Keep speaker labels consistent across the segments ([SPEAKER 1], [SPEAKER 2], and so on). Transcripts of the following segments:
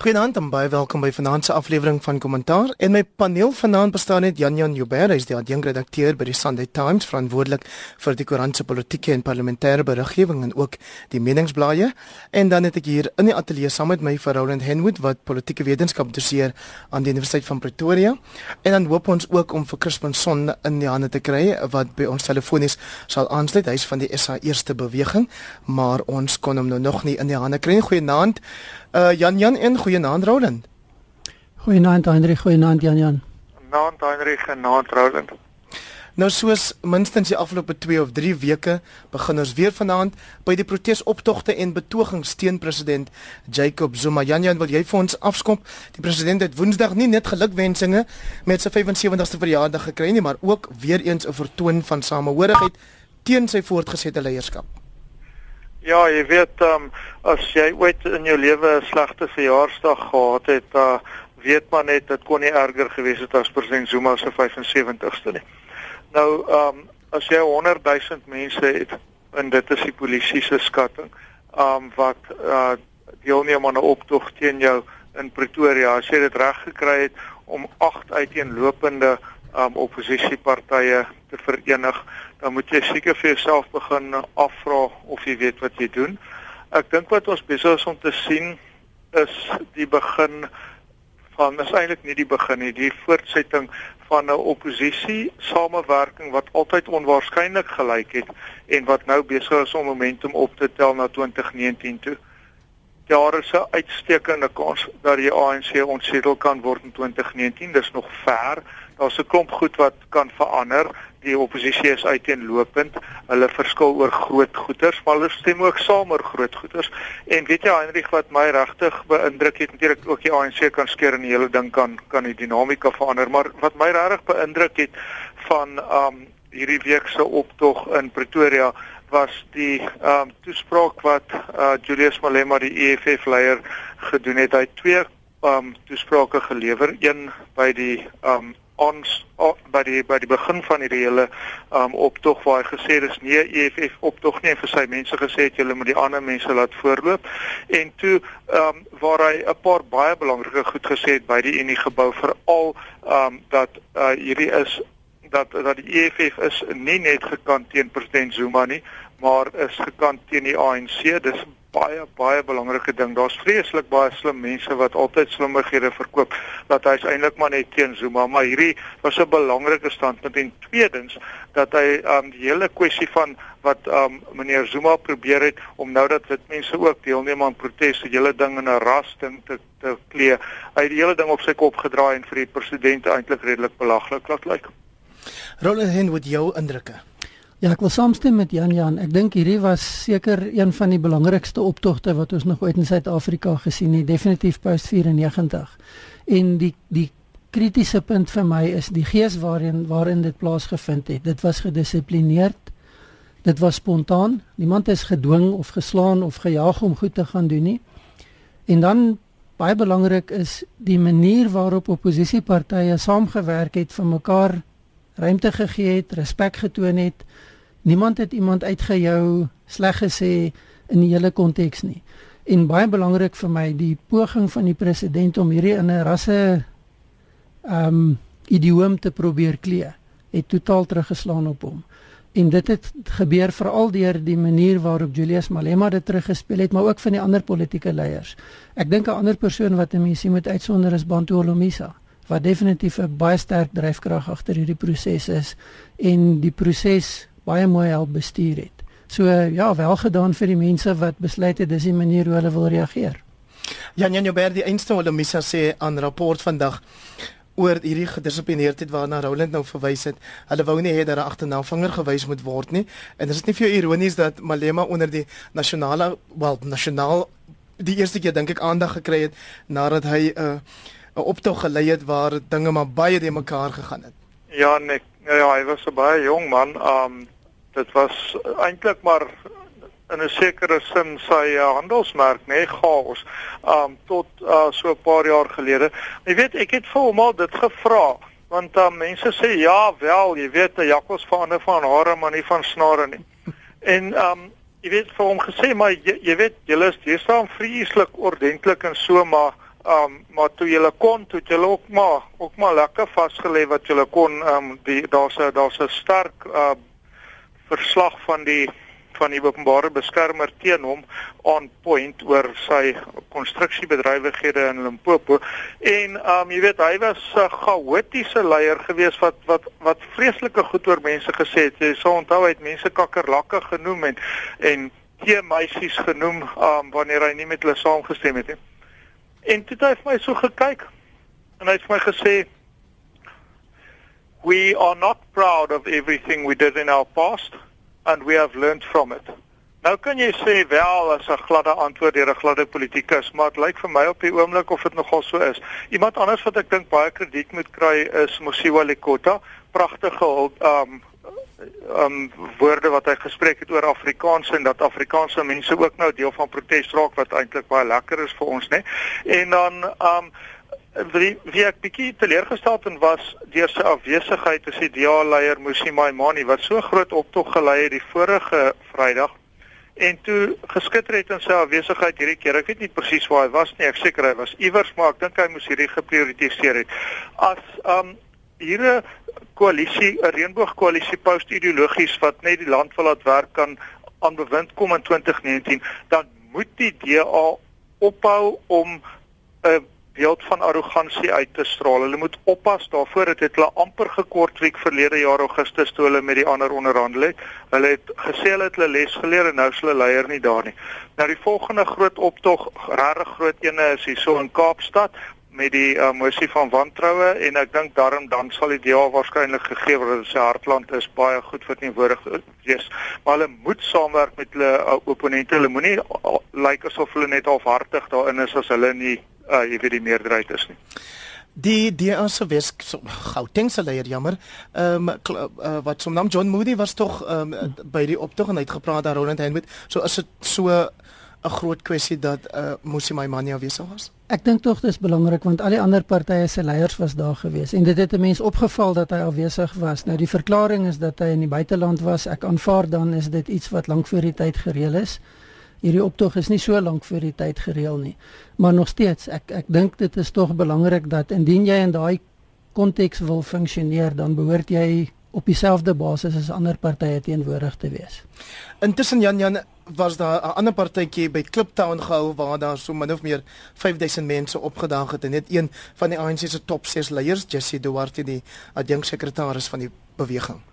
[SPEAKER 1] Goeienaand en baie welkom by vanaand se aflewering van Kommentaar. En my paneel vanaand bestaan uit Jan Jan Joubert, hy is die adjunkredakteur by die Sunday Times, verantwoordelik vir die koerant se politieke en parlementêre beriggewing en ook die meningsblaaie. En dan het ek hier in die ateljee saam met my vir Roland Henwood wat politieke wetenskap doseer aan die Universiteit van Pretoria. En dan hoop ons ook om vir Crispin Son in die hande te kry wat by ons telefonies sal aansluit. Hy's van die SA Eerste Beweging, maar ons kon hom nou nog nie in die hande kry. Goeienaand. Uh Jan Jan en goeienaand Roland.
[SPEAKER 2] Goeienaand Hendrik, goeienaand Jan Jan.
[SPEAKER 3] Naand Hendrik en naand Roland.
[SPEAKER 1] Nou soos minstens die afgelope 2 of 3 weke begin ons weer vanaand by die protesoptogte en betogings teen president Jacob Zuma. Jan Jan, wil jy vir ons afskop? Die president het Woensdag nie net gelukwensinge met sy 75ste verjaardag gekry nie, maar ook weer eens 'n vertoon van samehorigheid teen sy voortgesette leierskap.
[SPEAKER 3] Ja, jy weet, um, as jy ooit in jou lewe 'n slegte verjaarsdag gehad het, uh, weet maar net dit kon nie erger gewees het as president Zuma se 75ste nie. Nou, ehm um, as jy 100 000 mense het en dit is die polisie se skatting, ehm um, wat uh, deelneem aan 'n optog teen jou in Pretoria, as jy dit reg gekry het om agt uiteenlopende um, oppositiepartye te verenig, dan moet jy seker vir jouself begin afvra of jy weet wat jy doen. Ek dink wat ons besig is om te sien is die begin van is eintlik nie die begin nie, die voortsetting van 'n oppositie samewerking wat altyd onwaarskynlik gelyk het en wat nou besig is om momentum op te tel na 2019 toe. Daar is 'n uitstekende kans dat die ANC ontsetel kan word in 2019. Dis nog ver. Daar's 'n klomp goed wat kan verander. Die oppositie is uiteenlopend. Hulle verskil oor groot goeters, maar hulle stem ook saam oor groot goeters. En weet jy Heinrich wat my regtig beïndruk het, natuurlik ook die ANC kan skeer en die hele ding kan kan die dinamika verander, maar wat my regtig beïndruk het van um hierdie week se optog in Pretoria was die ehm um, toespraak wat uh, Julius Malema die EFF leier gedoen het. Hy het twee ehm um, toesprake gelewer, een by die ehm um, ons by die by die begin van hierdie hele um, optog waar hy gesê dis nie EFF optog nie en vir sy mense gesê het julle moet die ander mense laat voorloop en toe um, waar hy 'n paar baie belangrike goed gesê het by die Unie gebou veral um, dat uh, hierdie is dat dat die EFF is nie net gekant teen president Zuma nie, maar is gekant teen die ANC. Dis baie baie belangrike ding. Daar's vreeslik baie slim mense wat altyd slimmerhede verkoop dat hy eintlik maar net teen Zuma, maar hierdie was 'n belangrike standpunt en tweedens dat hy um die hele kwessie van wat um meneer Zuma probeer het om nou dat dit mense ook deelneem aan proteste, hele ding in 'n ras ding te te klee. Hy het die hele ding op sy kop gedraai en vir die president eintlik redelik belaglik laat lyk. Like.
[SPEAKER 1] Roland Henwood jou indrukke.
[SPEAKER 2] Ja, ek wil saamstem met Jan Jan. Ek dink hierdie was seker een van die belangrikste optogte wat ons nog ooit in Suid-Afrika gesien het, definitief post 94. En die die kritiese punt vir my is die gees waarin waarin dit plaasgevind het. Dit was gedissiplineerd. Dit was spontaan. Niemand is gedwing of geslaan of gejaag om goed te gaan doen nie. En dan baie belangrik is die manier waarop oppositiepartye saamgewerk het vir mekaar ruimte gegee het, respek getoon het. Niemand het iemand uitgejou sleg gesê in die hele konteks nie. En baie belangrik vir my, die poging van die president om hierdie in 'n rasse ehm um, idioom te probeer klee, het totaal teruggeslaan op hom. En dit het gebeur veral deur die manier waarop Julius Malema dit teruggespeel het, maar ook van die ander politieke leiers. Ek dink 'n ander persoon wat 'n mens moet uitsonder is Bantu Olomisa wat definitief 'n baie sterk dryfkrag agter hierdie proses is en die proses baie mooi help bestuur het. So ja, wel gedaan vir die mense wat besluit het dis die manier hoe hulle wil reageer.
[SPEAKER 1] Jan Jan Joberdi einste hulle missa sê aan rapport vandag oor hierdie gedissiplineerdheid waarna Roland nou verwys het. Hulle wou nie hê dat 'n agternaamvanger gewys moet word nie. En dit is nie vir ironies dat Malema onder die nasionale wel nasionaal die eerste keer dink ek aandag gekry het nadat hy 'n uh, 'n optog gelei het waar dinge maar baie de mekaar gegaan het.
[SPEAKER 3] Ja, nee, ja, hy was 'n baie jong man. Um dit was eintlik maar in 'n sekere sin sy uh, handelsmerk, nê, nee, chaos. Um tot uh, so 'n paar jaar gelede. Jy weet, ek het vir hom al dit gevra want uh, mense sê ja, wel, jy weet, 'n jakkals verander van hare maar nie van snare nie. En um jy weet vir hom gesê maar jy, jy weet, julle is deesdae vreeslik ordentlik en so maar Um maar toe julle kon, toe julle ook maar ook maar lekker vasgelê wat julle kon. Um die daar's 'n daar's 'n sterk uh verslag van die van die openbare beskermer teen hom on point oor sy konstruksiebedrywighede in Limpopo en um jy weet hy was 'n chaotiese leier gewees wat wat wat vreeslike goed oor mense gesê het. Jy sou onthou hy het mense kakkerlakke genoem en en hier meisies genoem um wanneer hy nie met hulle saamgestem het nie. En toe het hy vir my so gekyk en hy het vir my gesê We are not proud of everything we did in our past and we have learned from it. Nou kan jy sê wel as 'n gladde antwoord deur 'n gladde politikus, maar dit lyk vir my op die oomblik of dit nogal so is. Iemand anders wat ek dink baie krediet moet kry is Mosiwa Lekota, pragtige um um woorde wat hy gespreek het oor Afrikaans en dat Afrikaanse mense ook nou deel van protes raak wat eintlik baie lekker is vir ons, né? En dan um wie wie ek bietjie teleurgesteld en was deur sy afwesigheid as ideaalleier Musi Maimani wat so groot optog gelei het die vorige Vrydag en toe geskitter het in sy afwesigheid hierdie keer. Ek weet nie presies waar hy was nie. Ek seker hy was iewers, maar ek dink hy moes hierdie geprioritiseer het. As um hier 'n koalisie, 'n reënboogkoalisie post-ideologies wat net die land wil laat werk kan aan bewind kom in 2019, dan moet die DA ophou om 'n beeld van arrogansie uit te straal. Hulle moet oppas daarvoor dit hulle amper gekort week verlede jaar Augustus toe hulle met die ander onderhandel het. Hulle het gesê hulle het hulle les geleer en nou is hulle leier nie daar nie. Nou die volgende groot optog, regtig groot ene is hier so in Kaapstad met die uh, mosie van wantroue en ek dink daarom dan sal die DA waarskynlik gegee word dat sy hartland is baie goed vir teenwoordig wees maar hulle moet saamwerk met hulle uh, opponente hulle moenie uh, lyk like asof hulle net halfhartig daarin is as hulle nie uh, jy weet die meerderheid is nie.
[SPEAKER 1] Die DA se wes Gauteng se leier jammer. Ehm um, uh, wat som naam John Moody was tog ehm um, by die optog en hy het gepraat daar Roland Hendwood. So is dit so 'n groot kwessie dat uh eh, Musi Maimani afwesig was.
[SPEAKER 2] Ek dink tog dis belangrik want al die ander partye se leiers was daar gewees en dit het 'n mens opgeval dat hy afwesig was. Nou die verklaring is dat hy in die buiteland was. Ek aanvaar dan is dit iets wat lank voor die tyd gereël is hierdie optog is nie so lank voor die tyd gereël nie. Maar nog steeds, ek ek dink dit is tog belangrik dat indien jy in daai konteks wil funksioneer, dan behoort jy op dieselfde basis as ander partye teenwoordig te wees.
[SPEAKER 1] Intussen Jan Jan was daar 'n ander partytjie by Kliptown gehou waar daar so min of meer 5000 mense opgedaag het en net een van die ANC se top 6 leiers, Jesse Duarte, die adjunksekretaris van die beweging.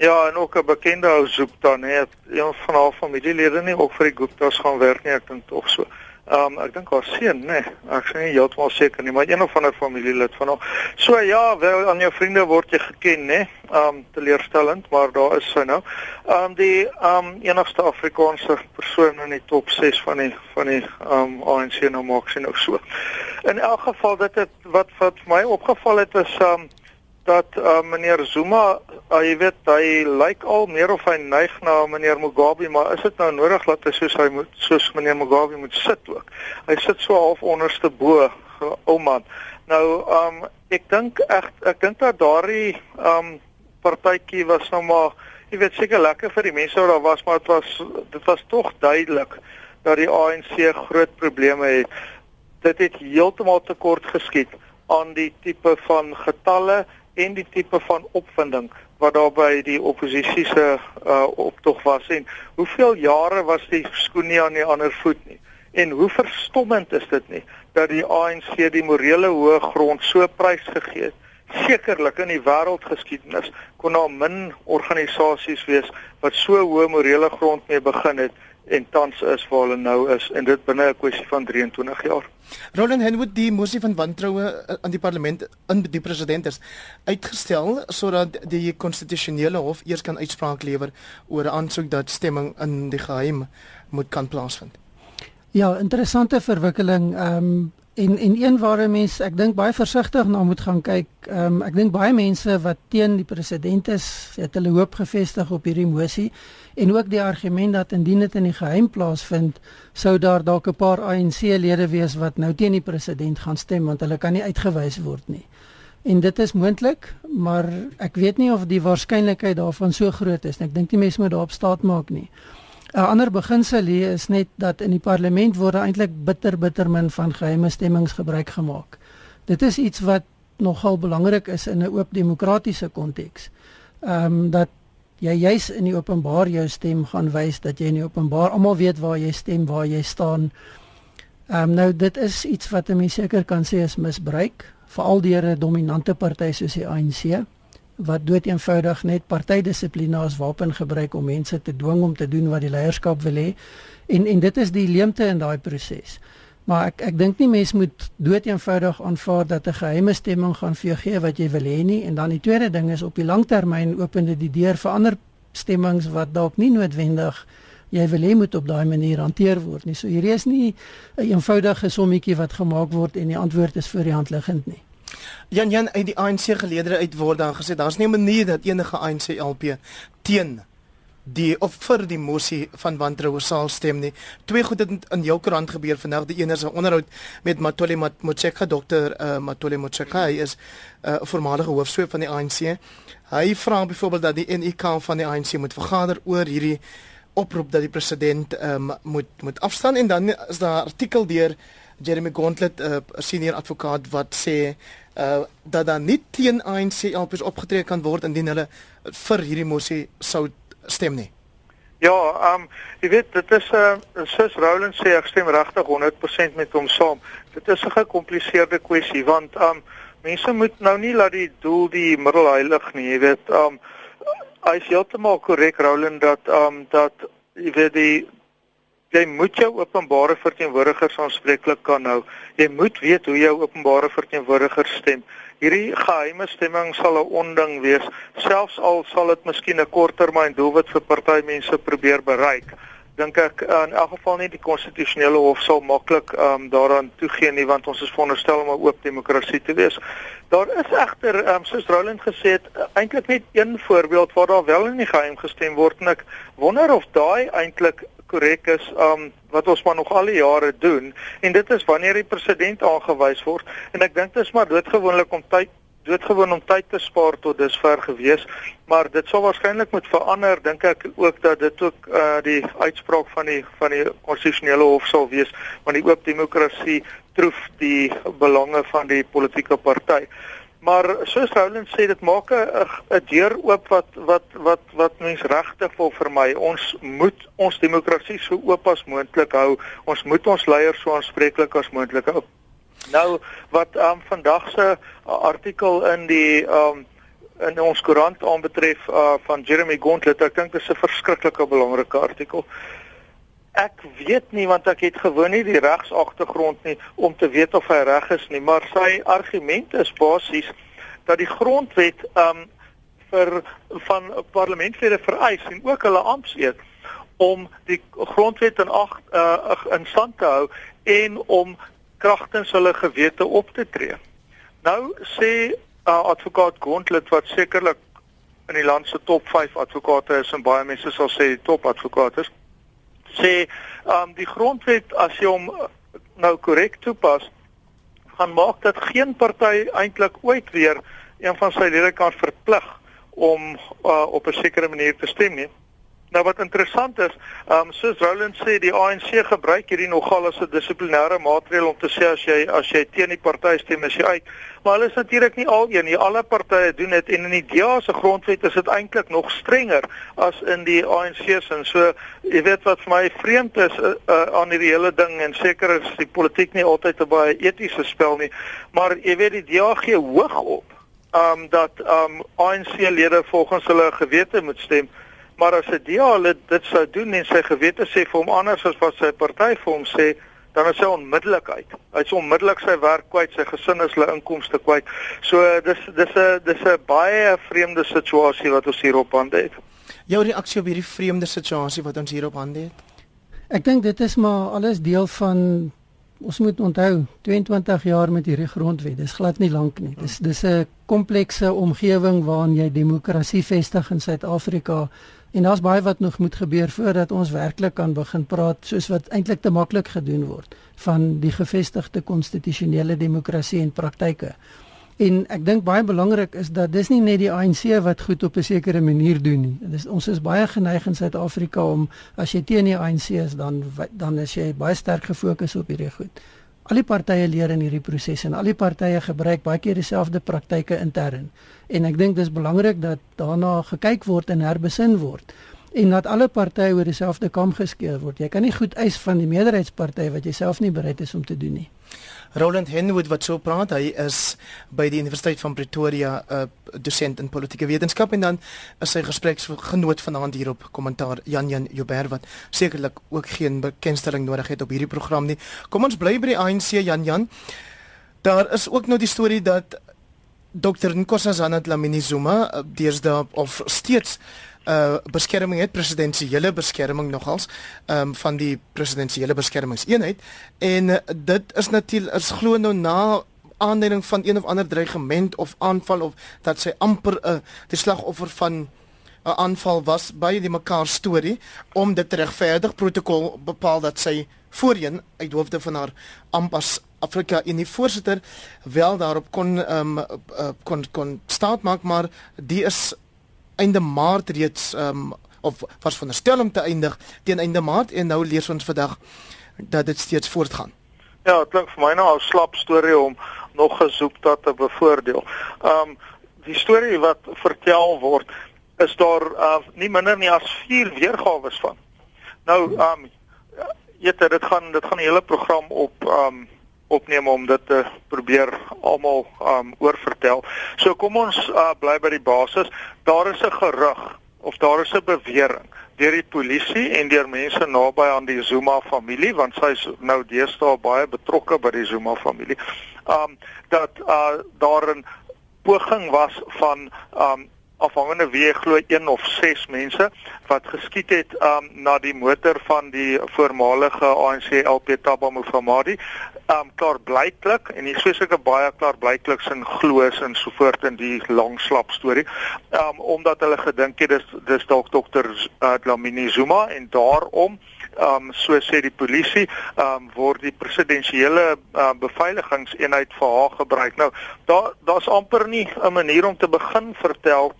[SPEAKER 3] Ja, en ook 'n bekende ou Gupta, nee, een van haar familielede nie ook vir die Guptas gaan werk nie, ek dink tog so. Ehm um, ek dink haar seun, nee, ek sien nie heeltemal seker nie, maar een of ander familielid van haar. So ja, wel aan jou vriende word jy geken, nê? Ehm um, teleurstellend, maar daar is sy nou. Ehm um, die ehm um, enigste Afrikaanse persoon in die top 6 van die van die ehm um, ANC nou maak sien ook so. In elk geval dit het wat wat my opgeval het is ehm um, dat uh, meneer Zuma, uh, jy weet, hy lyk al meer of hy neig na meneer Mugabe, maar is dit nou nodig dat hy soos hy moet soos meneer Mugabe moet sit ook? Hy sit so half onderste bo, ou man. Nou, um ek dink ek ek dink dat daardie um partytjie was nou maar jy weet seker lekker vir die mense wat daar was, maar dit was dit was tog duidelik dat die ANC groot probleme het. Dit het heeltemal te kort geskiet aan die tipe van getalle en die tipe van opvinding wat daar by die oppositie se uh, optog was. En hoeveel jare was die skoen nie aan die ander voet nie? En hoe verstommend is dit nie dat die ANC die morele hoë grond so prys gegee het? Sekerlik in die wêreldgeskiedenis kon daar min organisasies wees wat so hoë morele grond mee begin het en tans is waar hulle nou is en dit binne 'n kwessie van 23 jaar.
[SPEAKER 1] Roland Henwood die mosie van wantroue eh, aan die parlement in die president is uitgestel sodat die konstitusionele hof eers kan uitspraak lewer oor 'n aansoek dat stemming in die geheim moet kan plaasvind.
[SPEAKER 2] Ja, interessante verwikkeling. Ehm um, en en een waar mense ek dink baie versigtig na moet gaan kyk. Ehm um, ek dink baie mense wat teen die president is, het hulle hoop gefestig op hierdie mosie en ook die argument dat indien dit in die geheim plaasvind, sou daar dalk 'n paar ANC-lede wees wat nou teen die president gaan stem want hulle kan nie uitgewys word nie. En dit is moontlik, maar ek weet nie of die waarskynlikheid daarvan so groot is nie. Ek dink die mense moet daarop staat maak nie. 'n Ander beginsel hier is net dat in die parlement word eintlik bitter bitter min van geheime stemmings gebruik gemaak. Dit is iets wat nogal belangrik is in 'n oop demokratiese konteks. Ehm um, dat jy juis in die openbaar jou stem gaan wys dat jy in die openbaar almal weet waar jy stem, waar jy staan. Ehm um, nou dit is iets wat 'n mens seker kan sê is misbruik, veral deur 'n dominante party soos die ANC wat dood eenvoudig net partydissipline as wapen gebruik om mense te dwing om te doen wat die leierskap wil hê. En en dit is die leemte in daai proses. Maar ek ek dink nie mense moet dood eenvoudig aanvaar dat 'n geheime stemming gaan vir jou gee wat jy wil hê nie en dan die tweede ding is op die langtermyn open dit die deur vir ander stemmings wat dalk nie noodwendig jy wil hê moet op daai manier hanteer word nie. So hierdie is nie 'n een eenvoudige sommetjie wat gemaak word en die antwoord is voor die hand liggend nie.
[SPEAKER 1] Jan Jan uit die ANC geleedere uit word dan gesê daar's nie 'n manier dat enige ANC LP teen die of vir die mosie van wantroue sal stem nie. Twee goed het in jou koerant gebeur vandag. Die een is 'n onderhoud met Matole Motshekga, dokter uh, Matole Motshekga is 'n uh, voormalige hoofsweep van die ANC. Hy vra byvoorbeeld dat die NEK van die ANC moet vergader oor hierdie oproep dat die president um, moet moet afstaan en dan is daar 'n artikel deur Jeremy Gauntlet 'n uh, senior advokaat wat sê uh, dat dan nie teen ANC LPs opgetree kan word indien hulle vir hierdie mosie sou stem nie.
[SPEAKER 3] Ja, ehm um, jy weet dit is 'n uh, sis Roland sê ek stem regtig 100% met hom saam. Dit is 'n gekompliseerde kwessie want ehm um, mense moet nou nie laat die doel die middel heilig nie, jy weet. Ehm um, hy is heeltemal korrek Roland dat ehm um, dat jy weet die jy moet jou openbare verteenwoordigers aanspreeklik kan hou. Jy moet weet hoe jou openbare verteenwoordigers stem. Hierdie geheime stemming sal 'n onding wees, selfs al sal dit miskien 'n korttermyn doelwit vir party mense probeer bereik. Dink ek in elk geval nie die konstitusionele hof sal maklik um, daaraan toegee nie want ons is veronderstel om 'n oop demokrasie te wees. Daar is egter, um, soos Roland gesê het, eintlik net een voorbeeld waar daar wel in die geheim gestem word en ek wonder of daai eintlik korrek is um wat ons maar nog al die jare doen en dit is wanneer die president aangewys word en ek dink dit is maar doodgewoonlik om tyd doodgewoon om tyd te spaar tot dusver gewees maar dit sou waarskynlik moet verander dink ek ook dat dit ook uh die uitspraak van die van die konstitusionele hof sal wees want die oop demokrasie troef die belange van die politieke party Maar soos Roland sê dit maak 'n deur oop wat wat wat wat mens regtig wil vermy. Ons moet ons demokrasie so oop as moontlik hou. Ons moet ons leiers so aanspreeklik as moontlik hou. Nou wat um, vandag se uh, artikel in die um, in ons koerant aanbetref uh, van Jeremy Gauntlet, ek dink dit is 'n verskriklike belangrike artikel. Ek weet nie want ek het gewoon nie die regsagtergrond nie om te weet of hy reg is nie, maar sy argument is basies dat die grondwet um vir van parlementlede vereis en ook hulle ampteed om die grondwet in ag uh, in stand te hou en om kragtens hulle gewete op te tree. Nou sê uh, advokaat Gauntlet wat sekerlik in die land se top 5 advokate is en baie mense sal sê die top advokate is sê um die grondwet as jy hom uh, nou korrek toepas gaan maak dat geen party eintlik ooit weer een van sy lede kan verplig om uh, op 'n sekere manier te stem nie. Nou wat interessant is, ehm um, soos Roland sê, die ANC gebruik hierdie nogal as 'n dissiplinêre maatreël om te sê as jy as jy teen die party stem, is jy uit. Maar hulle is natuurlik nie al een nie. Alle partye doen dit en in die DA se grondwet is dit eintlik nog strenger as in die ANC se. So, jy weet wat vir my vreemd is uh, uh, aan hierdie hele ding en seker is die politiek nie altyd 'n baie etiese spel nie, maar jy weet die DA gee hoog op ehm um, dat ehm um, ANC lede volgens hulle gewete moet stem. Maar as 'n DA lid dit sou doen en sy gewete sê vir hom anders as wat sy party vir hom sê, dan is hy onmiddellik uit. Hy is onmiddellik sy werk kwyt, sy gesin is hulle inkomste kwyt. So dis dis 'n dis 'n baie vreemde situasie wat ons hier op hande het.
[SPEAKER 1] Jou reaksie op hierdie vreemde situasie wat ons hier op hande het?
[SPEAKER 2] Ek dink dit is maar alles deel van ons moet onthou 22 jaar met hierdie grondwet. Dis glad nie lank nie. Dis dis 'n komplekse omgewing waarin jy demokrasie vestig in Suid-Afrika En daar's baie wat nog moet gebeur voordat ons werklik kan begin praat soos wat eintlik te maklik gedoen word van die gevestigde konstitusionele demokrasie en praktyke. En ek dink baie belangrik is dat dis nie net die ANC wat goed op 'n sekere manier doen nie. Dis ons is baie geneig in Suid-Afrika om as jy teen die ANC is dan dan is jy baie sterk gefokus op hierdie goed. Al die partye leer in hierdie proses en al die partye gebruik baie keer dieselfde praktyke intern. En ek dink dis belangrik dat daarna gekyk word en herbesin word en dat alle partye oor dieselfde kam geskeer word. Jy kan nie goed eis van die meerderheidsparty wat jy self nie bereid is om te doen nie.
[SPEAKER 1] Roland Henwood wat so praat, hy is by die Universiteit van Pretoria 'n uh, dosent in politieke wetenskap en dan is sy gespreksgenoot vanaand hier op kommentaar Jan Jan Joubert wat sekerlik ook geen bekendstelling nodig het op hierdie program nie. Kom ons bly by die ANC Jan Jan. Daar is ook nou die storie dat Dr Nkosazana Dlamini Zuma uh, deesdae of steeds uh beskerming het presidensiële beskerming nogals ehm um, van die presidensiële beskermingseenheid. En uh, dit is natuurlik is glo nou na aanleiding van een of ander dreigement of aanval of dat sy amper 'n uh, die slagoffer van 'n aanval was by die mekaar storie om dit regverdig. Protokol bepaal dat sy voorheen uit hoofde van haar ampas Afrika in die voorsitter wel daarop kon um, kon kon staat maak maar die is einde Maart reeds um, of was veronderstel om te eindig teen einde Maart en nou lees ons vandag dat dit steeds voortgaan.
[SPEAKER 3] Ja, dit klink vir my nou 'n slap storie om nog gesoek dat te bevoordeel. Um die storie wat vertel word is daar uh, nie minder nie as 4 weergawe van. Nou um jette dit gaan dit gaan 'n hele program op um opneem om dit te probeer almal um oorvertel. So kom ons uh, bly by die basis. Daar is 'n gerug of daar is 'n bewering deur die polisie en deur mense naby aan die Zuma familie want sy is nou deesdae baie betrokke by die Zuma familie. Um dat uh daar 'n poging was van um afhangende wie glo 1 of 6 mense wat geskiet het um na die motor van die voormalige ANC LP Thabo Mofamadi um klaarblyklik en nie soos ek baie klaarblyklik sin gloos en so voort in die lang slap storie. Um omdat hulle gedink het dis dis dalk dokter uh, Dlamini Zuma en daarom um so sê die polisie um word die presidensiële uh, beveiligingseenheid vir haar gebruik. Nou daar daar's amper nie 'n manier om te begin vertel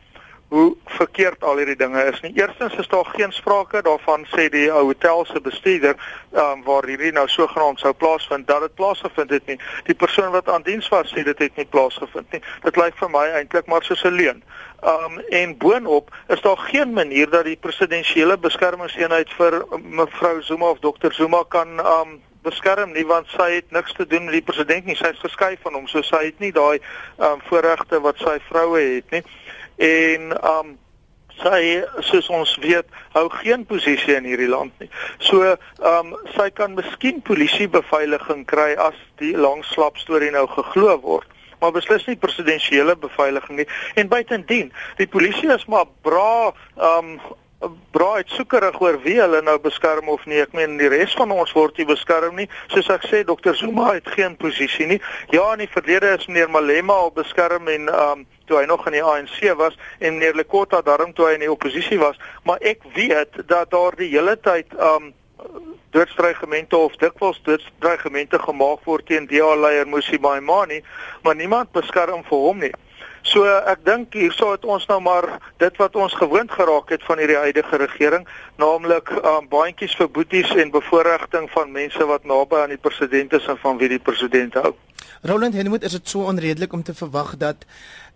[SPEAKER 3] hoe verkeerd al hierdie dinge is nie. Eerstens is daar geen sprake daarvan sê die ou hotel se bestuurder, ehm um, waar hierdie nou sogenaamd sou plaasvind dat dit plaasgevind het nie. Die persoon wat aan diens was sê dit het nie plaasgevind nie. Dit lyk vir my eintlik maar soos 'n leuen. Ehm um, en boonop is daar geen manier dat die presidensiële beskermingseenheid vir mevrou Zuma of dokter Zuma kan ehm um, beskerm nie want sy het niks te doen met die president nie. Sy is geskei van hom, so sy het nie daai ehm um, voorregte wat sy vroue het nie en um sy soos ons weet hou geen posisie in hierdie land nie. So um sy kan miskien polisiebeveiliging kry as die lang slap storie nou geglo word maar beslis nie presidensiële beveiliging nie en buitendien die polisie is maar bra um braai soekerig oor wie hulle nou beskerm of nie. Ek meen die res van ons word nie beskerm nie. Soos ek sê, dokter Zuma het geen posisie nie. Ja, in die verlede is meneer Malema al beskerm en um toe hy nog in die ANC was en meneer Lekota daarom toe hy in die oppositie was, maar ek weet dat daar die hele tyd um doodsdreigemente of dikwels doodsdreigemente gemaak word teen DA leier Musi Maimani, maar niemand beskerm vir hom nie. So ek dink hierso het ons nou maar dit wat ons gewoond geraak het van hierdie huidige regering, naamlik um, baantjies vir boeties en bevoordiging van mense wat naby aan die president is en van wie die president hou.
[SPEAKER 1] Roland Henwood, is dit so onredelik om te verwag dat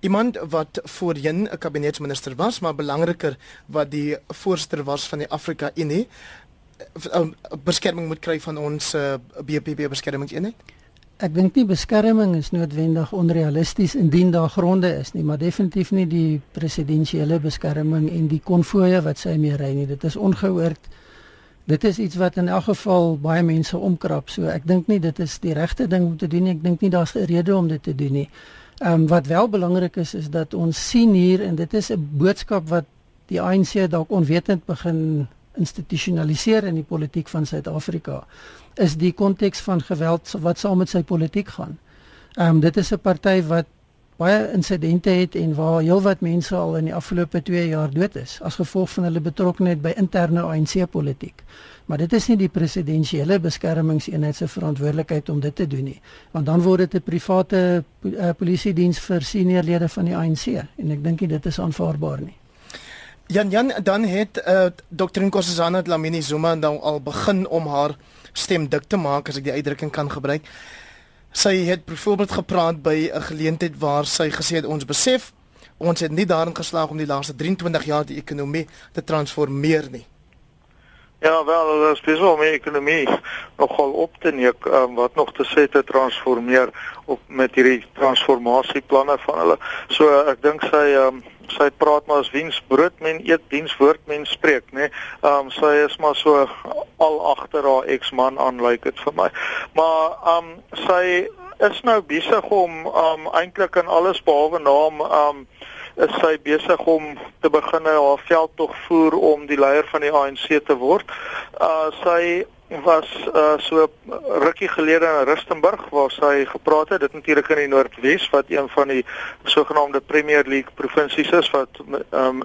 [SPEAKER 1] iemand wat voorheen 'n kabinetsminister was, maar belangriker wat die voorsteur was van die Afrika Unie, um, beskerming moet kry van ons uh, BPP beskermingseenheid?
[SPEAKER 2] Ek dink nie beskerming is noodwendig onrealisties indien daar gronde is nie, maar definitief nie die presidensiële beskerming en die konvoë wat sy mee ry nie. Dit is ongehoord. Dit is iets wat in elk geval baie mense omkrap. So ek dink nie dit is die regte ding om te doen nie. Ek dink nie daar's 'n rede om dit te doen nie. Ehm um, wat wel belangrik is is dat ons sien hier en dit is 'n boodskap wat die ANC dalk onwetend begin institusionaliseer in die politiek van Suid-Afrika is die konteks van geweld wat saam met sy politiek gaan. Ehm um, dit is 'n party wat baie insidente het en waar heelwat mense al in die afgelope 2 jaar dood is as gevolg van hulle betrokkeheid by interne ANC politiek. Maar dit is nie die presidensiële beskermingseenheid se verantwoordelikheid om dit te doen nie, want dan word dit 'n private uh, polisie diens vir seniorlede van die ANC en ek dink dit is aanvaarbaar nie.
[SPEAKER 1] Jan Jan dan het uh, Dr. Nkosazana Dlamini Zuma nou al begin om haar stem dik te maak as ek die uitdrukking kan gebruik. Sy het byvoorbeeld gepraat by 'n geleentheid waar sy gesê het ons besef ons het nie daarin geslaag om die laaste 23 jaar die ekonomie te transformeer nie.
[SPEAKER 3] Ja, wel, dat is beslis om die ekonomie nogal op te neek um, wat nog te sê te transformeer op met hierdie transformasieplanne van hulle. So ek dink sy um, sy praat maar as wiens brood men eet diens woord men spreek nê. Nee. Ehm um, sy is maar so al agter haar eksman aan lyk like dit vir my. Maar ehm um, sy is nou besig om ehm um, eintlik in alles behalwe naam ehm um, is sy besig om te begin haar veldtog voer om die leier van die ANC te word. Uh sy was uh so rukkie gelede in Rustenburg waar sy gepraat het. Dit natuurlik in die Noordwes wat een van die sogenaamde Premier League provinsies is wat um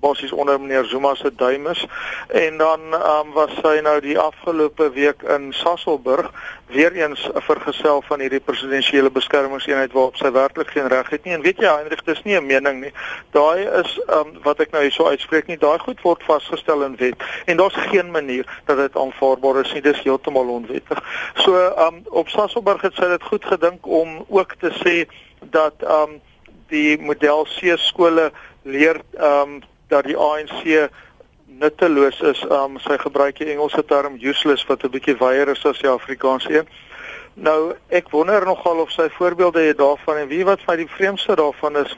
[SPEAKER 3] basies onder meneer Zuma se duim is. En dan um, was sy nou die afgelope week in Sasolburg weer eens vergesel van hierdie presidensiële beskermingseenheid waarop sy werklik geen reg het nie. En weet jy Hendrik dis nie 'n mening nie. Daai is um, wat ek nou hierso uitspreek nie. Daai goed word vasgestel in wet. En daar's geen manier dat dit aanvaarbaar is nie. Dis heeltemal onwettig. So um, op Sasolburg het sy dit goed gedink om ook te sê dat um, die model C skole leer um dat die ANC nutteloos is. Um sy gebruik die Engelse term useless wat 'n bietjie wyer is as die Afrikaanse een. Nou ek wonder nogal of sy voorbeelde het daarvan en wie wat van die vreemdste daarvan is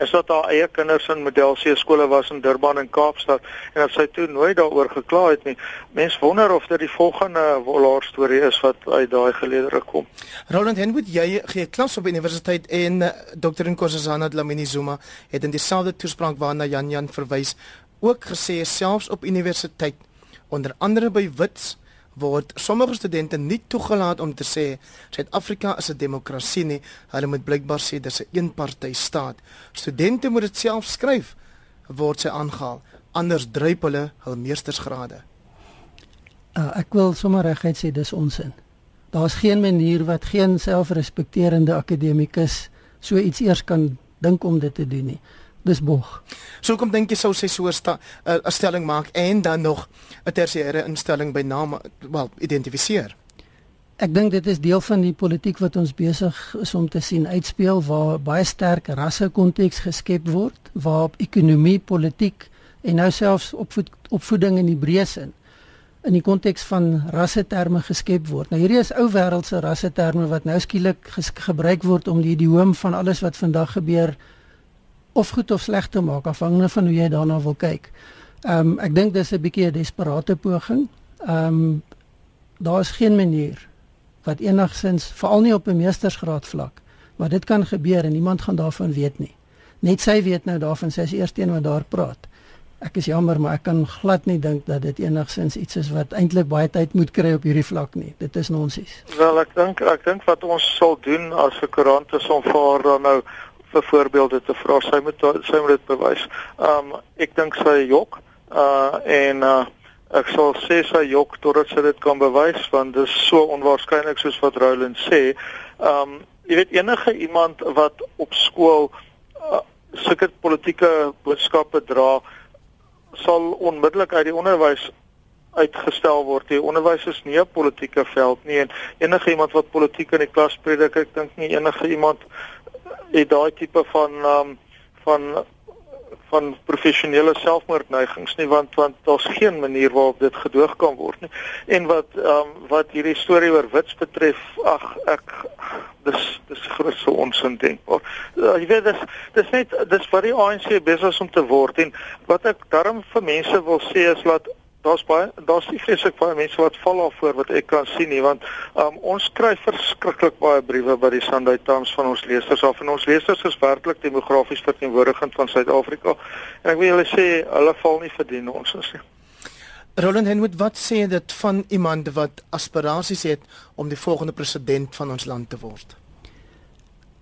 [SPEAKER 3] is dat haar eie kinders in Model C skole was in Durban en Kaapstad en dat sy toe nooit daaroor gekla het nie. Mens wonder of dit die volgende Wollaar storie is wat uit daai geleedere kom.
[SPEAKER 1] Roland Henwood, jy gee klas op universiteit en uh, Dr. Nkosazana Dlamini Zuma het in dieselfde toespraak waarna Jan Jan verwys ook gesê selfs op universiteit onder andere by Wits word sommige studente nie toegelaat om te sê Suid-Afrika is 'n demokrasie nie. Hulle moet blykbaar sê dis 'n eenparty staat. Studente moet dit self skryf word sy aangehaal. Anders druip hulle hul meestersgrade.
[SPEAKER 2] Uh, ek wil sommer reguit sê dis onsin. Daar's geen manier wat geen selfrespekterende akademikus so iets eers kan dink om dit te doen nie dis bog.
[SPEAKER 1] So kom dink jy sou sy so 'n uh, stelling maak en dan nog 'n tersiêre instelling by naam wel identifiseer.
[SPEAKER 2] Ek dink dit is deel van die politiek wat ons besig is om te sien uitspeel waar baie sterk rasse konteks geskep word waar ekonomie, politiek en nou selfs opvoed, opvoeding in die breë sin in die konteks van rasse terme geskep word. Nou hierdie is ou wêreldse rasse terme wat nou skielik gebruik word om die idioom van alles wat vandag gebeur of goed of sleg te maak afhangende van hoe jy daarna wil kyk. Ehm um, ek dink dis 'n bietjie 'n desperate poging. Ehm um, daar is geen manier wat enigsins veral nie op 'n meestersgraad vlak maar dit kan gebeur en niemand gaan daarvan weet nie. Net sy weet nou daarvan sy is eerste een wat daar praat. Ek is jammer maar ek kan glad nie dink dat dit enigsins iets is wat eintlik baie tyd moet kry op hierdie vlak nie. Dit is nonsens.
[SPEAKER 3] Wel ek dink ek dink wat ons sal doen as 'n koerant is om vir dan nou vir voorbeelde te vra. Sy moet sy moet dit bewys. Um ek dink sy jok uh en uh ek sal sê sy jok totdat sy dit kan bewys want dit is so onwaarskynlik soos wat Roland sê. Um jy weet enige iemand wat op skool uh, sulke politieke boodskappe dra sal onmiddellik uit die onderwys uitgestel word. Die onderwys is nie 'n politieke veld nie en enige iemand wat politiek in die klas predik, ek dink nie enige iemand het daai tipe van um, van van professionele selfmoordneigings nie want want daar's geen manier waarop dit gedoog kan word nie. En wat ehm um, wat hierdie storie oor wits betref, ag ek dis dis grootse onsin denkbaar. Uh, jy weet dis dis net dis vir die ANC besig om te word en wat ek darm vir mense wil sê is dat daar's baie daar's nie vreeslik baie mense wat val af voor wat ek kan sien nie want um, ons kry verskriklik baie briewe by die Sunday Times van ons lesers af en ons lesers is werklik demografies verteenwoordigend van Suid-Afrika en ek wil julle sê hulle val nie verdien ons is nie.
[SPEAKER 1] Roland Henwood wat sê dit van iemand wat aspirasies het om die volgende president van ons land te word?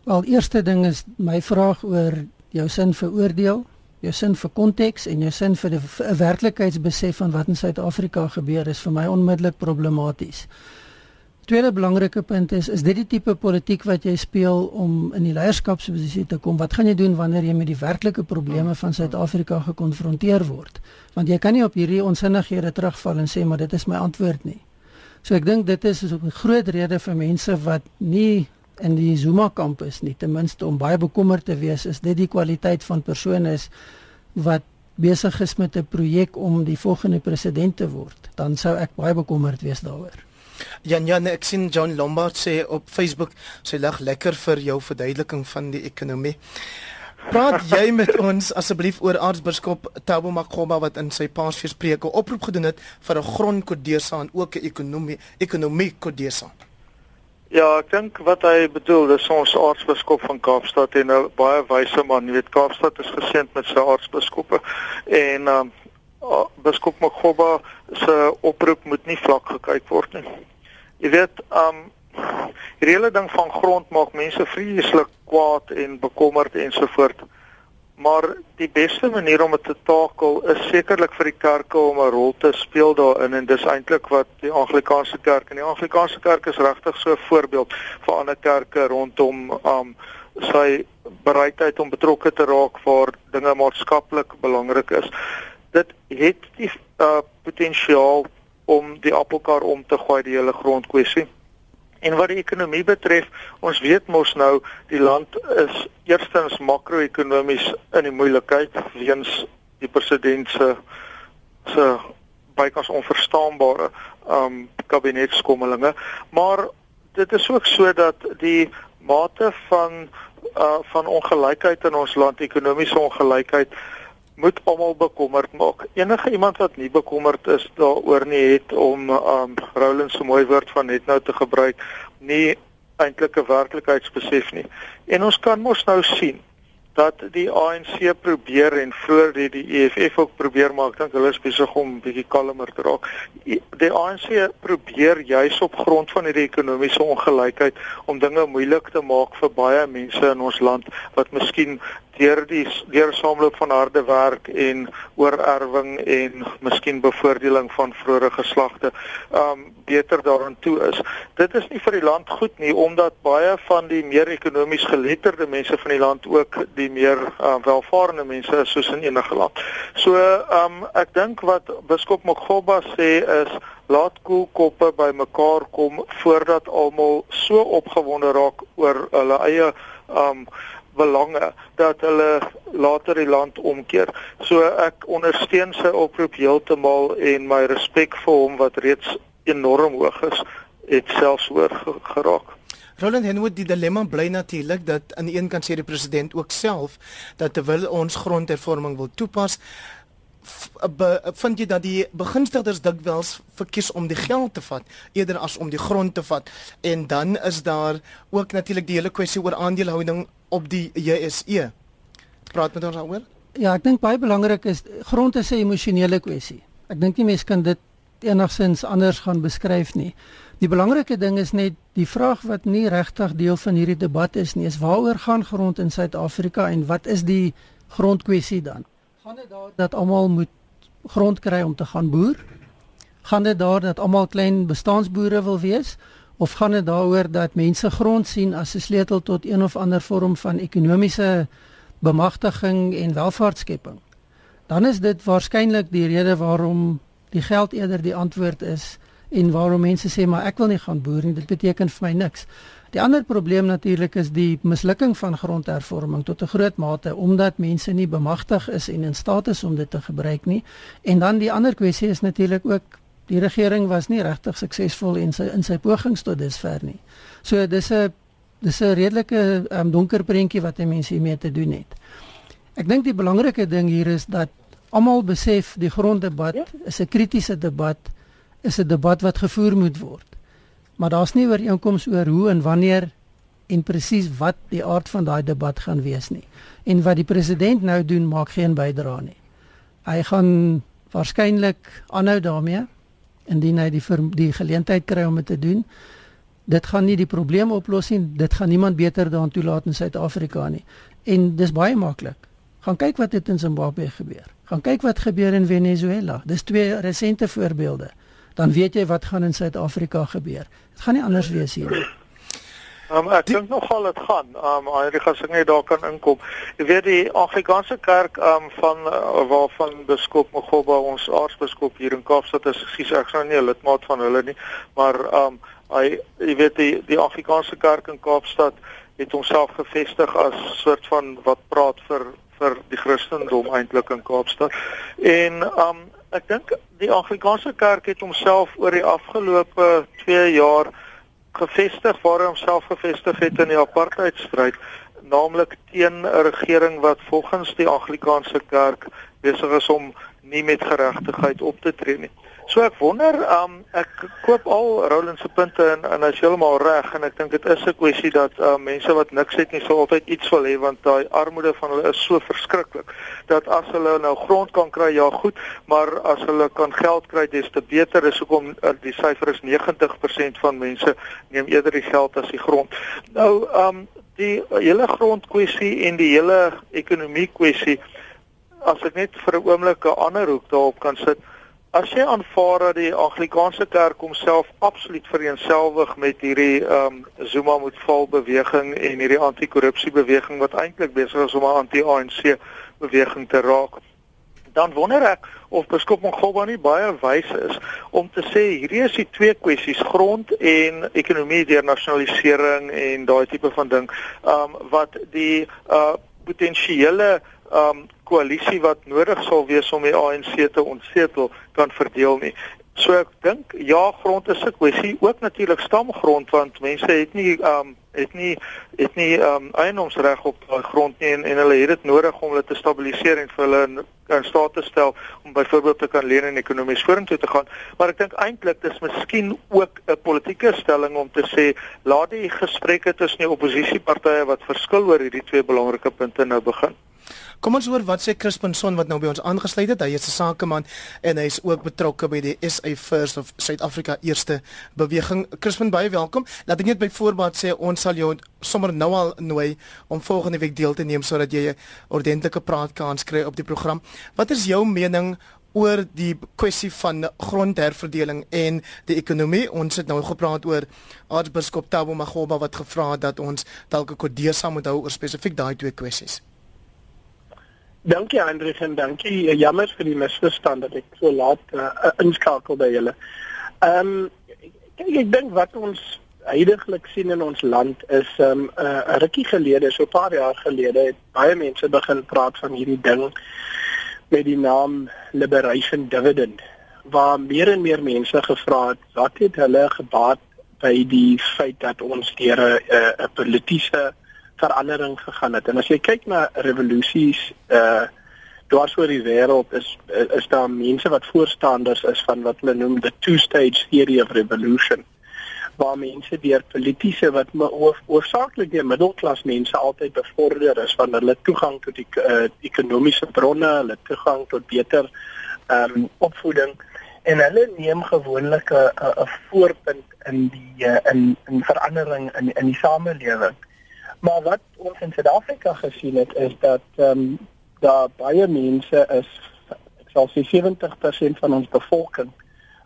[SPEAKER 2] Wel, eerste ding is my vraag oor jou sin vir oordeel, jou sin vir konteks en jou sin vir 'n werklikheidsbesef van wat in Suid-Afrika gebeur is vir my onmiddellik problematies. Tweede belangrike punt is is dit die tipe politiek wat jy speel om in die leierskapsposisie te kom? Wat gaan jy doen wanneer jy met die werklike probleme van Suid-Afrika gekonfronteer word? Want jy kan nie op hierdie onsinnighede terugval en sê maar dit is my antwoord nie. So ek dink dit is 'n groot rede vir mense wat nie in die Zuma kampus nie ten minste om baie bekommerd te wees is dit die kwaliteit van persone is wat besig is met 'n projek om die volgende president te word dan sou ek baie bekommerd wees daaroor.
[SPEAKER 1] Jan Jan ek sien John Lombard sê op Facebook sy lag lekker vir jou verduideliking van die ekonomie. Praat jy met ons asseblief oor aartsbiskop Thabo Makgoba wat in sy Paasfees preek 'n oproep gedoen het vir 'n grondkodesa en ook 'n ekonomie ekonomie kodesa.
[SPEAKER 3] Ja, ek dink wat hy bedoel, dis ons aartsbiskop van Kaapstad en 'n baie wyse man. Jy weet Kaapstad is geseënd met sy aartsbiskoppe en um biskop Maggoba se oproep moet nie vlak gekyk word nie. Jy weet, um die hele ding van grond maak mense vreeslik kwaad en bekommerd ensovoorts. Maar die beste manier om dit te takel is sekerlik vir die kerke om 'n rol te speel daarin en dis eintlik wat die Anglikaanse kerk en die Anglikaanse kerk is regtig so 'n voorbeeld vir ander kerke rondom um sy bereidheid om betrokke te raak waar dinge maatskaplik belangrik is. Dit het die uh, potensiaal om die appelkar om te gooi die hele grondkwessie. En wat die ekonomie betref, ons weet mos nou die land is eerstens makro-ekonomies in die moeilikheid weens die president se se bykans onverstaanbare um kabinetskommelinge, maar dit is ook so dat die mate van uh van ongelykheid in ons land, ekonomiese ongelykheid moet almal bekommerd maak. Enige iemand wat nie bekommerd is daaroor nie het om um Roland se mooi woord van net nou te gebruik, nie eintlik 'n werklikheidsbesef nie. En ons kan mos nou sien dat die ANC probeer en vroeër die die EFF ook probeer maar ek dink hulle is besig om bietjie kalmer te raak. Die ANC probeer juis op grond van hierdie ekonomiese ongelykheid om dinge moeilik te maak vir baie mense in ons land wat miskien deur die deur saamloop van harde werk en oorerwing en miskien bevoordeling van vroeë geslagte um beter daaraan toe is. Dit is nie vir die land goed nie omdat baie van die meer ekonomies geletterde mense van die land ook die meer um, welvarende mense is soos in enige land. So um ek dink wat biskop Moggoba sê is laat koelkoppe bymekaar kom voordat almal so opgewonde raak oor hulle eie um belange dat hulle later die land omkeer. So ek ondersteun sy oproep heeltemal en my respek vir hom wat reeds enorm hoog is, het selfs hoër geraak.
[SPEAKER 1] Roland Henwood die dilemma bly natuurlik dat aan die een kant sê die president ook self dat terwyl ons grondhervorming wil toepas vind jy dat die begunstigdes dikwels verkies om die geld te vat eerder as om die grond te vat en dan is daar ook natuurlik die hele kwessie oor aandelehouding op die JSE. Praat met ons daaroor?
[SPEAKER 2] Ja, ek dink baie belangrik is grond is 'n emosionele kwessie. Ek dink nie mense kan dit enigsins anders gaan beskryf nie. Die belangrike ding is net die vraag wat nie regtig deel van hierdie debat is nie, is waaroor gaan grond in Suid-Afrika en wat is die grondkwessie dan? Gaan dit daar dat almal moet grond kry om te gaan boer? Gaan dit daar dat almal klein bestaansboere wil wees? of gaan dit daaroor dat mense grond sien as 'n sleutel tot een of ander vorm van ekonomiese bemagtiging en welvaartskepping? Dan is dit waarskynlik die rede waarom die geld eerder die antwoord is en waarom mense sê maar ek wil nie gaan boer nie, dit beteken vir my niks. Die ander probleem natuurlik is die mislukking van grondhervorming tot 'n groot mate omdat mense nie bemagtig is en in staat is om dit te gebruik nie. En dan die ander kwessie is natuurlik ook die regering was nie regtig suksesvol in sy in sy pogings tot dusver nie. So dis 'n dis 'n redelike um, donker prentjie wat mense hiermee te doen het. Ek dink die belangrike ding hier is dat almal besef die gronddebat ja? is 'n kritiese debat, is 'n debat wat gevoer moet word. Maar daar's nie ooreenkoms oor hoe en wanneer en presies wat die aard van daai debat gaan wees nie. En wat die president nou doen maak geen bydrae nie. Hy gaan waarskynlik aanhou daarmee indien hy die die geleentheid kry om dit te doen. dit gaan nie die probleem oplos nie. Dit gaan niemand beter daan toelaat in Suid-Afrika nie. En dis baie maklik. Gaan kyk wat het in Zimbabwe gebeur. Gaan kyk wat gebeur in Venezuela. Dis twee resente voorbeelde. Dan weet jy wat gaan in Suid-Afrika gebeur. Dit gaan nie anders wees hier nie.
[SPEAKER 3] Um, ek dink nogal dit gaan. Um Heinrich as ek net daar kan inkom. Jy weet die Afrikaanse kerk um van uh, waarvan biskop Mogoba ons aartsbiskop hier in Kaapstad is, sies ek sou nie 'n lidmaat van hulle nie, maar um hy jy weet die die Afrikaanse kerk in Kaapstad het homself gevestig as soort van wat praat vir vir die Christendom eintlik in Kaapstad. En um ek dink die Afrikaanse kerk het homself oor die afgelope 2 jaar gevestig waar hy homself gevestig het in die apartheidstryd naamlik teen 'n regering wat volgens die Anglikaanse kerk besig is om nie met geregtigheid op te tree nie. So ek wonder, um, ek koop al Roland se punte en en hy's heeltemal reg en ek dink dit is 'n kwessie dat um, mense wat niks het nie sal altyd iets wil hê want daai armoede van hulle is so verskriklik dat as hulle nou grond kan kry, ja goed, maar as hulle kan geld kry, des te beter. Is hoekom uh, die syfer is 90% van mense neem eerder die geld as die grond. Nou, um die uh, hele grondkwessie en die hele ekonomie kwessie as ek net vir 'n oomblik 'n ander hoek daarop kan sit As jy aanvaar dat die Anglikaanse kerk homself absoluut vereenselwig met hierdie ehm um, Zuma moet val beweging en hierdie anti-korrupsie beweging wat eintlik besig is om 'n anti-ANC beweging te raak, dan wonder ek of Beskop Mgoba nie baie wys is om te sê hierdie is die twee kwessies grond en ekonomie deur nasionalisering en daai tipe van ding, ehm um, wat die uh potensiële um koalisie wat nodig sal wees om die ANC te ontsetel kan verdeel nie. So ek dink ja, grond is 'n kwessie, ook natuurlik stamgrond want mense het nie um het nie het nie um eienoomsreg op daai grond nie en, en hulle het dit nodig om hulle te stabiliseer en vir hulle in, in staat te stel om byvoorbeeld te kan leen en ekonomies vorentoe te gaan. Maar ek dink eintlik dis miskien ook 'n politieke stelling om te sê laat die gesprekke tussen die oppositiepartye wat verskil oor hierdie twee belangrike punte nou begin.
[SPEAKER 1] Kom ons hoor wat sê Crispin Son wat nou by ons aangesluit het. Hy is 'n sakeman en hy is ook betrokke by die SA First of Suid-Afrika Eerste Beweging. Crispin, baie welkom. Laat ek net by voorbaat sê ons sal jou sommer nou al nooi om volgende week deel te neem sodat jy 'n ordentlike praatkans kry op die program. Wat is jou mening oor die kwessie van grondherverdeling en die ekonomie. Ons het nou gepraat oor Aartsbiskop Tabo Magoba wat gevra het dat ons dalk 'n kodesa moet hou oor spesifiek daai twee kwessies.
[SPEAKER 4] Dankie Hendrik en dankie. Eh, jammer vir die misverstand dat ek so laat uh, inskakel by julle. Ehm um, kyk ek dink wat ons heidaglik sien in ons land is ehm um, 'n uh, rukkie gelede, so 'n paar jaar gelede, het baie mense begin praat van hierdie ding met die naam liberation dividend waar meer en meer mense gevra het wat het hulle gebaat by die feit dat ons deur 'n 'n politieke verandering gegaan het. En as jy kyk na revolusies uh dwars oor die wêreld is is daar mense wat voorstanders is van wat hulle noem the two stage theory of revolution waar mense deur politieke wat oorsaaklik deur middelklas mense altyd bevorder is van hulle toegang tot die uh, ekonomiese bronne, hulle toegang tot beter ehm um, opvoeding en hulle neem gewoonlik 'n voorpunt in die uh, in in verandering in in die samelewing. Maar wat ons in Suid-Afrika gesien het is dat ehm um, daar baie mense is ek sal sê 70% van ons bevolking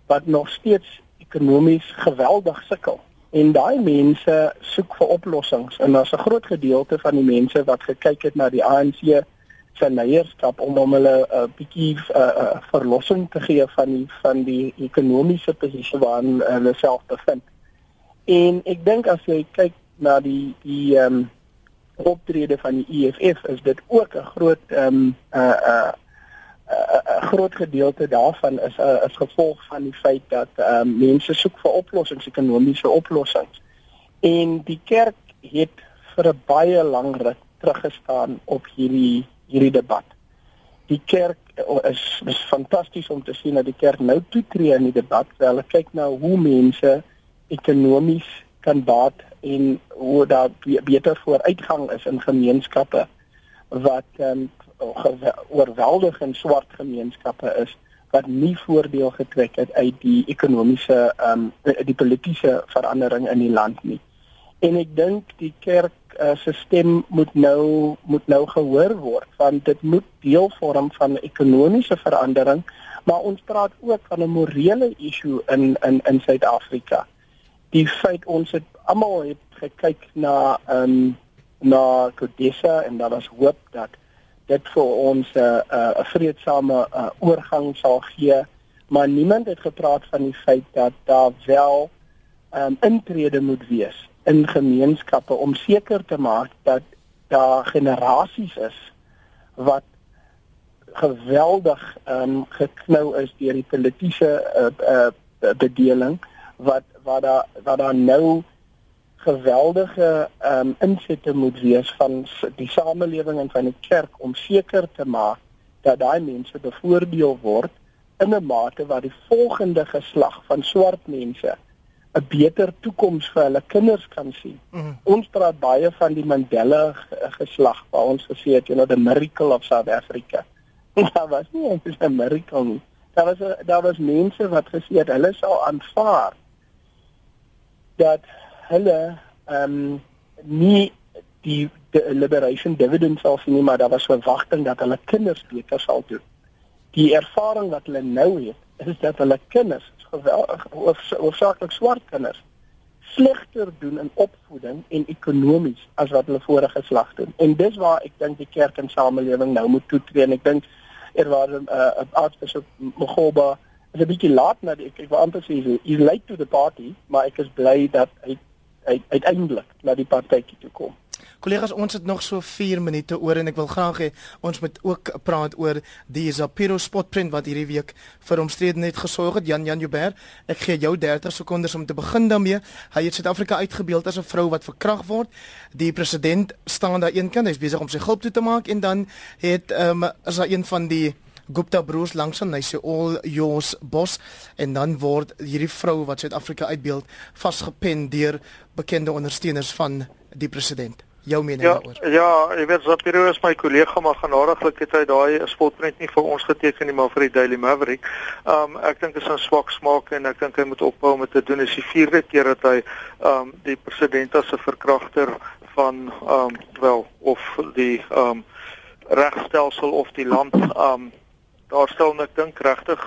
[SPEAKER 4] wat nog steeds ekonomies geweldig sukkel. En daai mense soek vir oplossings en daar's 'n groot gedeelte van die mense wat gekyk het na die ANC se leierskap om hom hulle 'n uh, bietjie 'n uh, uh, verlossing te gee van die van die ekonomiese posisie waarin hulle self bevind. En ek dink as jy kyk na die die ehm um, optrede van die EFF is dit ook 'n groot ehm um, 'n uh, 'n uh, 'n groot gedeelte daarvan is 'n uh, is gevolg van die feit dat ehm um, mense soek vir oplossings, ekonomiese oplossings. En die kerk het vir 'n baie lang ruk teruggestaan op hierdie hierdie debat. Die kerk is is fantasties om te sien dat die kerk nou toetree in die debat. Hulle kyk na hoe mense ekonomies kan baat en hoe daar beter vooruitgang is in gemeenskappe wat um, oorweldigend swart gemeenskappe is wat nie voordeel getrek het uit die ekonomiese um, die politieke verandering in die land nie. En ek dink die kerk uh, se stem moet nou moet nou gehoor word want dit moet deel vorm van 'n ekonomiese verandering maar ons praat ook van 'n morele issue in in in Suid-Afrika. Die feit ons het almal het gekyk na ehm um, na Kodessa en daar was hoop dat dit vir ons 'n uh, 'n uh, vredesame uh, oorgang sal gee, maar niemand het gepraat van die feit dat daar wel ehm um, intrede moet wees in gemeenskappe om seker te maak dat daar generasies is wat geweldig ehm um, geknou is deur die politieke uh, uh, bedeling wat wat daar wat daar nou geweldige ehm um, insette moet wees van die samelewing en van die kerk om seker te maak dat daai mense bevoordeel word in 'n mate wat die volgende geslag van swart mense 'n beter toekoms vir hulle kinders kan sien. Mm. Ons praat baie van die Mandela geslag waar ons gesê het, you know, the miracle of South Africa. daar was nie eintlik 'n miracle nie. Daar was daar was mense wat gesê het hulle sou aanvaar dat hulle ehm um, nie die die liberation dividend sal sien nie, maar daar was verwagting dat hulle kinders beter sal doen. Die ervaring wat hulle nou het, is dat hulle kinders, geweldig hoofsaaklik swart kinders, slegter doen in opvoeding en ekonomies as wat hulle vorige geslag doen. En dis waar ek dink die kerk en samelewing nou moet toetree en ek dink er was 'n uh, aartsbisop Mogoba is 'n bietjie laat die ek, ek wil amper sê he's late to the party, maar ek is bly dat hy uiteindelik na die partytjie toe kom.
[SPEAKER 1] Kollegas, ons het nog so 4 minute oor en ek wil graag hê ons moet ook praat oor die Zapiro spotprint wat hierdie week vir omstredenheid gesorg het. Jan Jan Joubert, ek gee jou 30 sekondes om te begin daarmee. Hy het Suid-Afrika uitgebeeld as 'n vrou wat verkragt word. Die president staan daar een kant, hy's besig om sy gulp toe te maak en dan het ehm um, as hy een van die Gupta broers langs hom, hy sê all yours boss en dan word hierdie vrou wat Suid-Afrika uitbeeld vasgepen deur bekende ondersteuners van die president jou mening
[SPEAKER 3] ja,
[SPEAKER 1] daaroor.
[SPEAKER 3] Ja, jy weet Zapiro is my kollega maar genadiglik het hy daai spotprent nie vir ons geteken nie maar vir die Daily Maverick. Um ek dink dit is 'n swak smaak en ek dink hy moet ophou met te doen. Dit is die vierde keer dat hy um die president as 'n verkragter van um wel of die um regstelsel of die land um daar stel ek dink regtig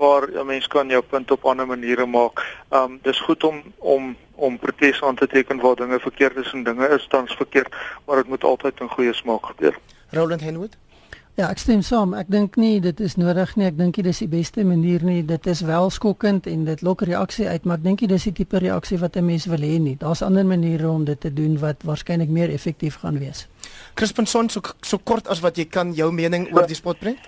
[SPEAKER 3] waar 'n mens kan jou punt op ander maniere maak. Um dis goed om om om protes aan te teken waar dinge verkeerd is en dinge is tans verkeerd, maar dit moet altyd in goeie smaak gebeur.
[SPEAKER 1] Roland Henwood
[SPEAKER 2] Ja, ek stem saam. Ek dink nie dit is nodig nie. Ek dink dit is die beste manier nie. Dit is wel skokkend en dit lok reaksie uit, maar ek dink dit is die tipe reaksie wat 'n mens wil hê nie. Daar's ander maniere om dit te doen wat waarskynlik meer effektief gaan wees.
[SPEAKER 1] Crispin Son, so so kort as wat jy kan jou mening oor die spotprent?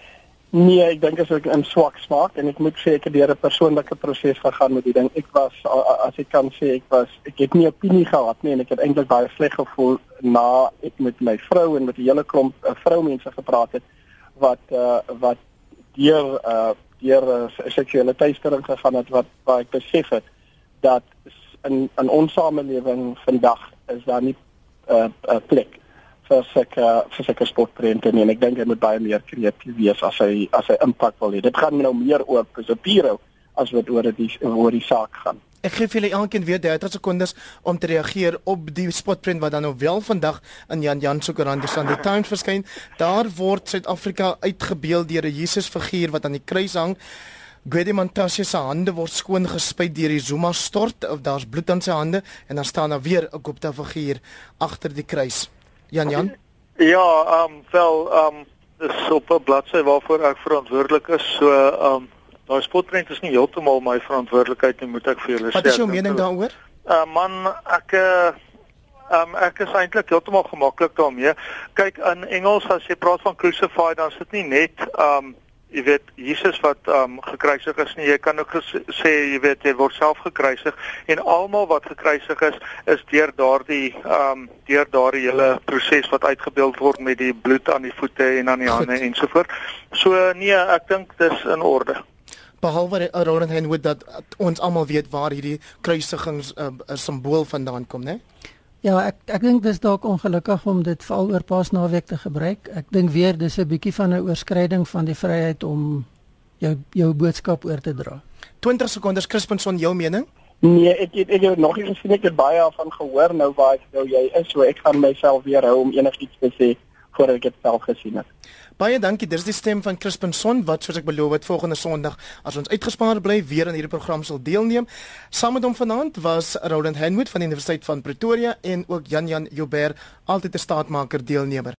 [SPEAKER 4] Nee, ek dink as ek in swak smaak en ek moet sê ek het deur 'n persoonlike proses gegaan met die ding. Ek was as ek kan sê ek was ek het nie opinie gehad nie en ek het eintlik baie sleg gevoel na ek met my vrou en met die hele klomp uh, vroumense gepraat het wat uh, wat deur uh, deur uh, seksuele teistering gegaan het wat waar ek besef het dat in in ons samelewing vandag is daar nie 'n uh, uh, plek vir sulke vir sulke sportprente nie en ek dink hy moet baie meer kreatief wees as hy as hy impak wil hê. Dit gaan nou meer oor Pesapiro as wat oor die oor die saak gaan.
[SPEAKER 1] Ek gee vir julle elkeen weer 30 sekondes om te reageer op die spotprint wat dan nou wel vandag in Jan Jan se koerant die Sunday Times verskyn. Daar word Suid-Afrika uitgebeeld deur 'n Jesusfiguur wat aan die kruis hang. Gwede Mantashe se hande word skoon gespuit deur die Zuma stort of daar's bloed aan sy hande en dan staan daar weer 'n Gupta figuur agter die kruis. Jan Jan?
[SPEAKER 3] Ja, ehm um, wel ehm um, dis op 'n bladsy waarvoor ek verantwoordelik is. So ehm um, daai spotprent is nie heeltemal my verantwoordelikheid nie, moet ek vir julle sê.
[SPEAKER 1] Wat is jou mening daaroor?
[SPEAKER 3] Uh man, ek uh Um, ek is eintlik heeltemal gemaklik daarmee. Kyk in Engels as jy praat van crucified dan is dit nie net um jy weet Jesus wat um gekruisig is nie jy kan ook sê jy weet hy word self gekruisig en almal wat gekruisig is is deur daardie um deur daardie hele proses wat uitgebeeld word met die bloed aan die voete en aan die hande ensovoort. So nee ek dink dis in orde.
[SPEAKER 1] Behalwe Aaron en Henwood dat ons almal weet waar hierdie kruisigings 'n uh, simbool vandaan kom né
[SPEAKER 2] Ja, ek ek dink dis dalk ongelukkig om dit veral oor Paasnaweek te gebruik. Ek dink weer dis 'n bietjie van 'n oorskryding van die vryheid om jou jou boodskap oor te dra.
[SPEAKER 1] 20 sekondes Crispin son jou mening?
[SPEAKER 4] Nee, ek het, ek het nog nie gesien ek het baie daarvan gehoor nou waar ek nou jy is, so ek gaan myself weer hou om enigiets te sê voordat ek dit self gesien het.
[SPEAKER 1] Baie dankie. Dis die stem van Crispin Son wat soos ek beloof het volgende Sondag as ons uitgespaar bly weer aan hierdie program sal deelneem. Saam met hom vanaand was Roland Henwood van die Universiteit van Pretoria en ook Jan Jan Joubert, altyd 'n staatmaker deelnemer.